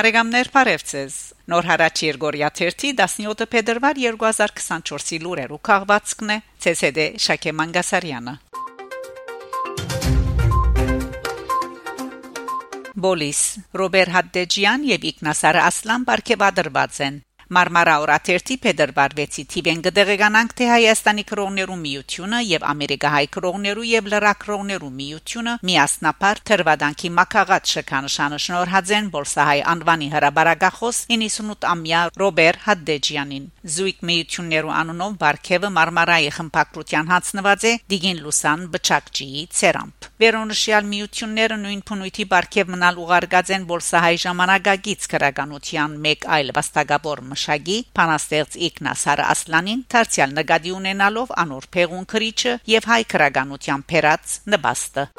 Բարեկամներ Փարեվցես Նոր հարաճ Երգորիա 17 փետրվար 2024-ի լուրերու քաղվածքն է ՑՍԴ Շակե Մանգասարյանը Բոլիս Ռոբեր Հադդեջյան եւ Իգնասար Ասլան Բարքեվադրված են Մարմարա օրաթերթի փետրվար 6-ի թիվեն գդեղեկանանք թե Հայաստանի քրոներու միությունը եւ Ամերիկահայ քրոներու եւ լրակրոներու միությունը միասնապար թրվադանքի մակաղած շքանշանը շնորհածեն Բոլսահայ անվանի հրաբարագախոս 98-ամյա Ռոբեր Հադդեջյանին Զույգ միություններու անունով Բարքևը Մարմարայի խմբակրության հացնված է Դիգին Լուսան Բչակջիի ցերամփ Վերոնշյալ միությունները նույն փնույթի Բարքև մնալ ուղարկած են Բոլսահայ ժամանակագից քրականության մեկ այլ վաստակավոր մշակի Փանաստեղծ Իգնասար Ասլանին դարձյալ նկատի ունենալով անոր փեղուն քրիչը եւ հայ քրականության փերած նպաստը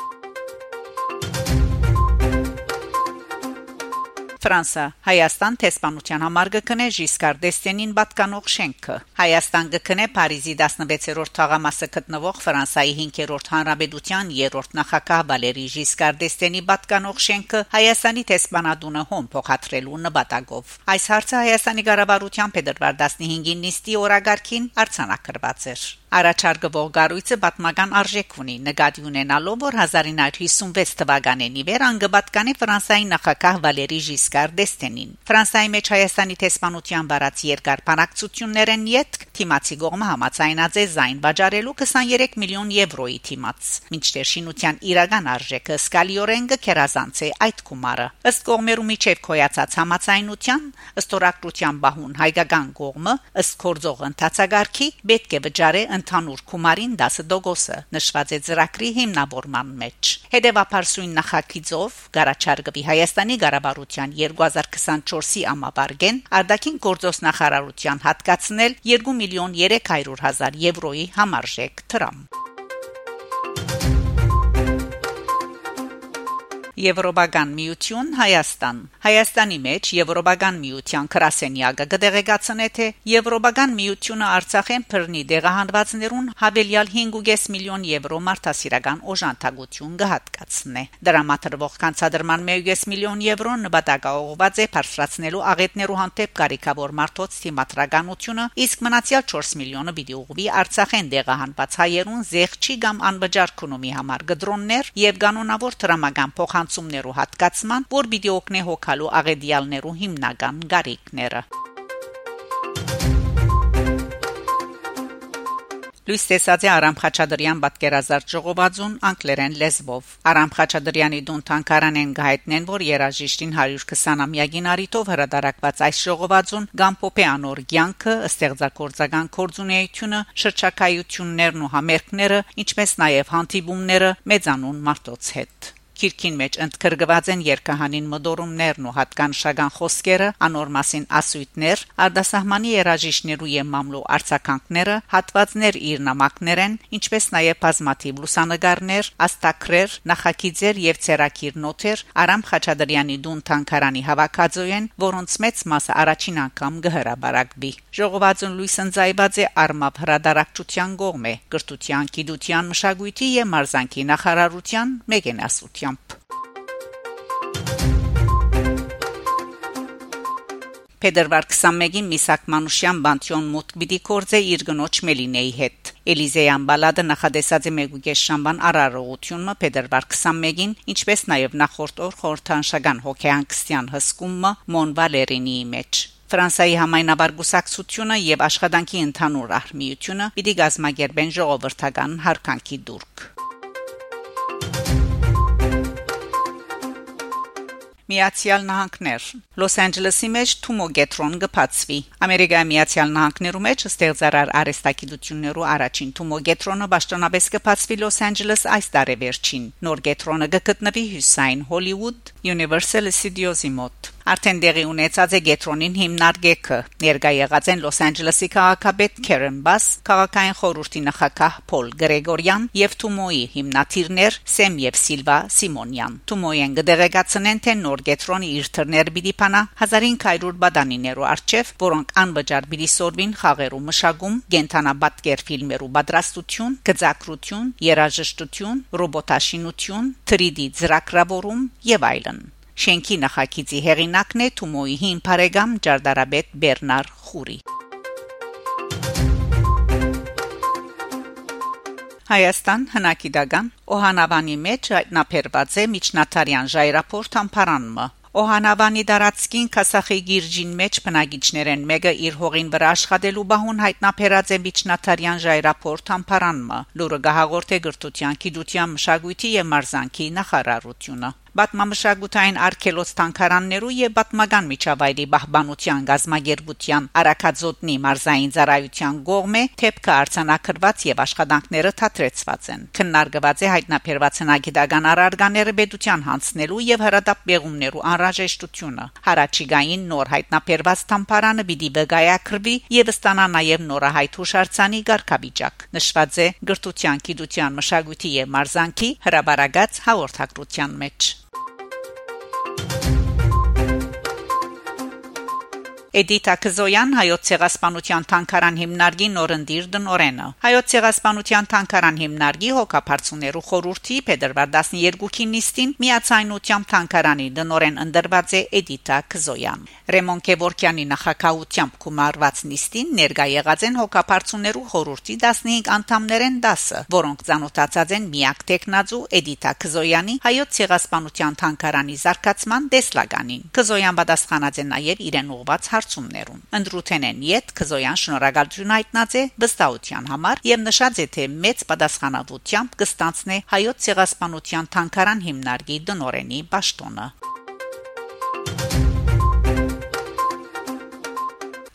Ֆրանսա. Հայաստան տեսփանության համար գկնե Ժիսկար դեստենին պատկանող շենքը Հայաստան գկնե Փարիզի 16-րդ թաղամասը գտնվող Ֆրանսայի 5-րդ հանրապետության 3-րդ նախագահ Վալերի Ժիսկար դեստենի պատկանող շենքը Հայաստանի տեսփանադունը հոմ փոխադրելու նպատակով Այս հարցը Հայաստանի ղարավարության փետրվար 15-ին նիստի օրագարկին արցանակրված էր Առաջարկվող գառույցը պատմական արժեք ունի նկատի ունենալով որ 1956 թվականին ի վեր անգբատկանի Ֆրանսայի նախագահ Վալերի Ժիսկար դ'Եստենին Ֆրանսայի մեջ Հայաստանի տեսփանության բառացի երկար բանակցություններն յետ թիմացի գողմը համացայնած է զայն վաճառելու 23 միլիոն եվրոյի թիմաց մինչդեռ շինության իրական արժեքը սկալիորեն կերազանց է այդ գումարը ըստ կողմերու միջև կոյացած համացայնության ըստ օրակրության բահուն հայկական կողմը ըստ կորձող ընթացագարքի պետք է վճարե ընդհանուր գումարին 10%-ը նշված է ծրագրի հիմնավորման մեջ։ Հետևաբար սույն նախագիծով Գարաչարգվի Հայաստանի Ղարաբարության 2024-ի ամաբարգեն արդակին գործոս նախարարության հատկացնել 2 միլիոն 300 հազար եվրոյի համարժեք դրամ։ Եվրոպական միություն Հայաստան Հայաստանի մեջ Եվրոպական միության քրասենյակը կդեղեկացնե թե Եվրոպական միությունը Արցախեն բռնի դեղահանվածներուն հավելյալ 5.5 միլիոն եվրո մարդասիրական օժանդակություն կհատկացնե դրամատրվող կանցադրման 1.5 միլիոն եվրո նպատակաուղված է բարձրացնելու աղետներու հանդեպ կարիքավոր մարդոց թիմատրականությունը իսկ մնացյալ 4 միլիոնը պիտի ուղղվի Արցախեն դեղահանված հայերուն զեղչի կամ անվճար քնումի համար գդրոններ եւ կանոնավոր դրամական փոխանց մրցումներու հատկացման, որ պիտի օգնե հոգալու աղեդիալներու հիմնական գարիկները։ Լույս տեսած է Արամ Խաչատրյան պատկերազարդ ժողովածուն անգլերեն լեզվով։ Արամ Խաչատրյանի դուն թանկարանեն գայտնեն, որ երաժիշտին 120-ամյակին արիտով հրադարակված այս ժողովածուն Գամփոփե անոր ցանկը, ստեղծագործական կորձունեությունը, շրջակայություններն ու համերգները, ինչպես նաև հանդիպումները մեծանուն մարդոց հետ։ Քիրքին մեջ ընդգրկված են երկահանին մդորումներն ու հատկանշական խոսքերը, անոր մասին ասույթներ, արդասահմանի երաժիշտներու եւ մամլու արձականքները, հատվածներ իր նամակներեն, ինչպես նաեւ բազմաթիվ լուսանգարներ, աստակրեր, նախագիծեր եւ ցերակիր նոթեր Արամ Խաչատրյանի դուն թանկարանի հավաքածոյեն, որոնց մեծ մասը առաջին անգամ գհրաբարակվի։ Ժողովածուն լույս ընծայված է արմապ հրադարակչության կողմէ, կրթության, գիտության, մշակույթի եւ մարզանկի նախարարության մեգենասության Փետրվար 21-ին Միսակ Մանուշյան Բանտյոն մուտք պիտի կորձե իր գնոջ Մելինեի հետ։ Էլիզեյան բալադը նախադեսած է մեգուկես շամբան արարողությունը Փետրվար 21-ին, ինչպես նաև նախորդ օր խորհրդանշական հոկեանքստյան հսկումը Մոն Վալերինիի մեջ։ Ֆրանսայի համայնաբար գուսակցությունը եւ աշխատանքի ընդհանուր արմիությունը պիտի գազմագերբեն ժողովրդական հարկանքի դուրք։ Միացյալ Նահանգներ Լոս Անջելեսի մեջ Թումոգետրոն գծվի Ամերիկայի Միացյալ Նահանգներու մեջ ստեղծարար արեստակիդություններու առաջին Թումոգետրոնը ճշտոնապես կփածվի Լոս Անջելես այս տարեվերջին նոր գետրոնը գտնվի Հյուսայն Հոլիվուդ Universal Studios-ի մոտ Արդեն դեղի ունեցած է Գետրոնին հիմնարկեքը։ Ներկա եղած են Լոս Անջելեսի քաղաքապետ Քերեն Բաս, քաղաքային խորհրդի նախագահ Փոլ Գրեգորյան եւ Թումոյի հիմնադիրներ Սեմ եւ Սիլվա Սիմոնյան։ Թումոյեն գդեղեկացնեն թե նոր Գետրոնի իր թռներ պիտի փանա 1500 բադանիներու արչեվ, որոնք անվճար պիտի սորվին խաղերու մշակում, գենթանաբատկեր ֆիլմերու պատրաստություն, գծակրություն, երաժշտություն, ռոբոտաշինություն, 3D ծրագրավորում եւ այլն։ Շենքի նախագիծի հեղինակն է Թումոյի հին բարեկամ Ջարդարաբեդ Բերնար Խուրի Հայաստան հնակիդական Օհանավանի մեջ հայտնաբերված է միջնատարյան ժայռապորտ ամփարանումը Օհանավանի դարածքին Կասախի գիրջին մեջ բնագիչներեն մեկը իր հողին վրա աշխատելու բահուն հայտնաբերած է միջնատարյան ժայռապորտ ամփարանումը լուրը գահաղորդ է գրթության, գիտության, մշակույթի եւ մարզանկի նախարարությունը Բատմամշակութային արքելոց տանկարաններու եւ բատմական միջավայրի բահբանության գազագերբության արակածոտնի մարզային ծառայության գողմե թեփքը արցանակրված եւ աշխատանքները թատրեցված են։ Քննարկված է հայտնաբերված հնագիտական առարգաները բեդության հանցնելու եւ հրադապ բեղումներու անհրաժեշտությունը։ Հարաճիգային նոր հայտնաբերված տամպարանը պիտի վգայակրվի եւ ստանա նաեւ նորահայտ հուշարձանի ղարքավիճակ։ Նշված է գրթության, գիտության, մշակույթի եւ մարզանկի հրաբարագած հաղորդակցության մեջ։ Էդիտա Կզոյան հայոց ցեղասպանության թանկարան հիմնարկի նորնդիր դնորենը հայոց ցեղասպանության թանկարան հիմնարկի հոգապարծուներու խորհրդի փետրվար 12-ին նիստին միացայնությամբ թանկարանի դնորեն ընդրված է Էդիտա Կզոյան Ռեմոն Կևորքյանի նախակահությամբ կումարված նիստին ներկա եղած են հոգապարծուներու խորհրդի 15 անդամներեն 10-ը որոնք ցանոթացած են միակ տեխնազու Էդիտա Կզոյանի հայոց ցեղասպանության թանկարանի զարգացման դեսլագանին Կզոյան պատասխանած է նաև իրեն ուղված հարցումներում։ Ընդրութենեն իդ Քզոյան շնորհակալություն հայտնած է վստահության համար եւ նշած է թե մեծ պատասխանատվությամբ կստանցնե հայոց ցեղասպանության թանկարան հիմնարկի դնորենի ճաշտոնը։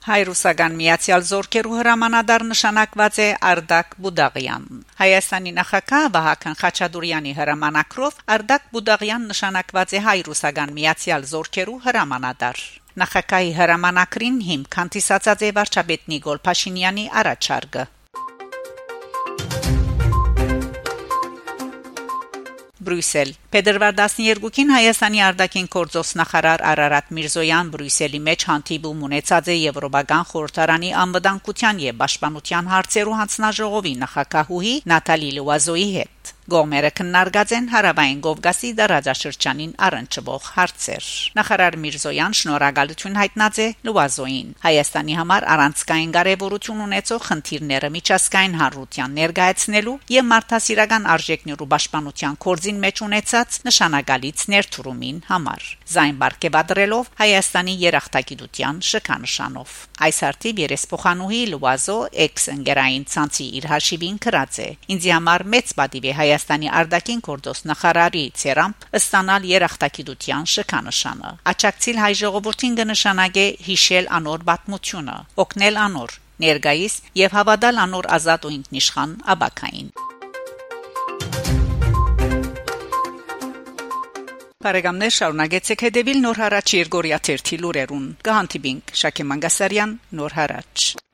Հայրուսական միացյալ զորքերու հրամանադար նշանակված է Արդակ Բուդաղյան։ Հայաստանի նախագահ Վահագն Խաչատուրյանի հրամանակրով Արդակ Բուդաղյան նշանակված է հայրուսական միացյալ զորքերու հրամանադար։ Նախագահի հրամանակրին հիմք հանդիսացած է վարչապետ Նիկոլ Փաշինյանի առաջարկը Բրյուսել Փետրվար 12-ին Հայաստանի արտաքին գործոս նախարար Արարատ Միրզոյան Բրյուսելի մեջ հանդիպում ունեցած է Եվրոպական խորհրդարանի անվտանգության եւ պաշտպանության հարցերու հանձնաժողովի նախակահուհի Նատալի Լուազոյի հետ Գոմերը քննարկած են հարավային Կովկասի դարաճաշրջանին առնչվող հարցեր։ Նախարար Միրզոյան շնորհակալություն հայտնած է Լուազոին Հայաստանի համար առանցքային կարևորություն ունեցող խնդիրները միջազգային հանրության ներկայացնելու եւ մարդասիրական արժեքներու պաշտպանության կորձին մեջ ունեցած նշանակալից ներդրումին համար։ Զայն բարգեւադրելով Հայաստանի երախտագիտության շքանշանով։ Այս արդիվ երեսփոխանուհի Լուազո էքս ընկերային ցանցի իր հաշիվին գրած է։ Ինձ համար մեծ պատիվ է Հայաստանի արտաքին գործոս նախարարի ցերամp ստանալ երախտագիտության շքանշանը։ Աչակցիլ հայ ժողովրդին կնշանակե հիշել անոր պատմությունը, օգնել անոր ներգայիս եւ հավատալ անոր ազատ ու ինքնիշխան աբակային Բարեկամներ շարունակեցեք հետևել Նոր հարաճ Երգորիա 1 լուրերուն։ Կհանդիպինք Շակե Մանգասարյան Նոր հարաճ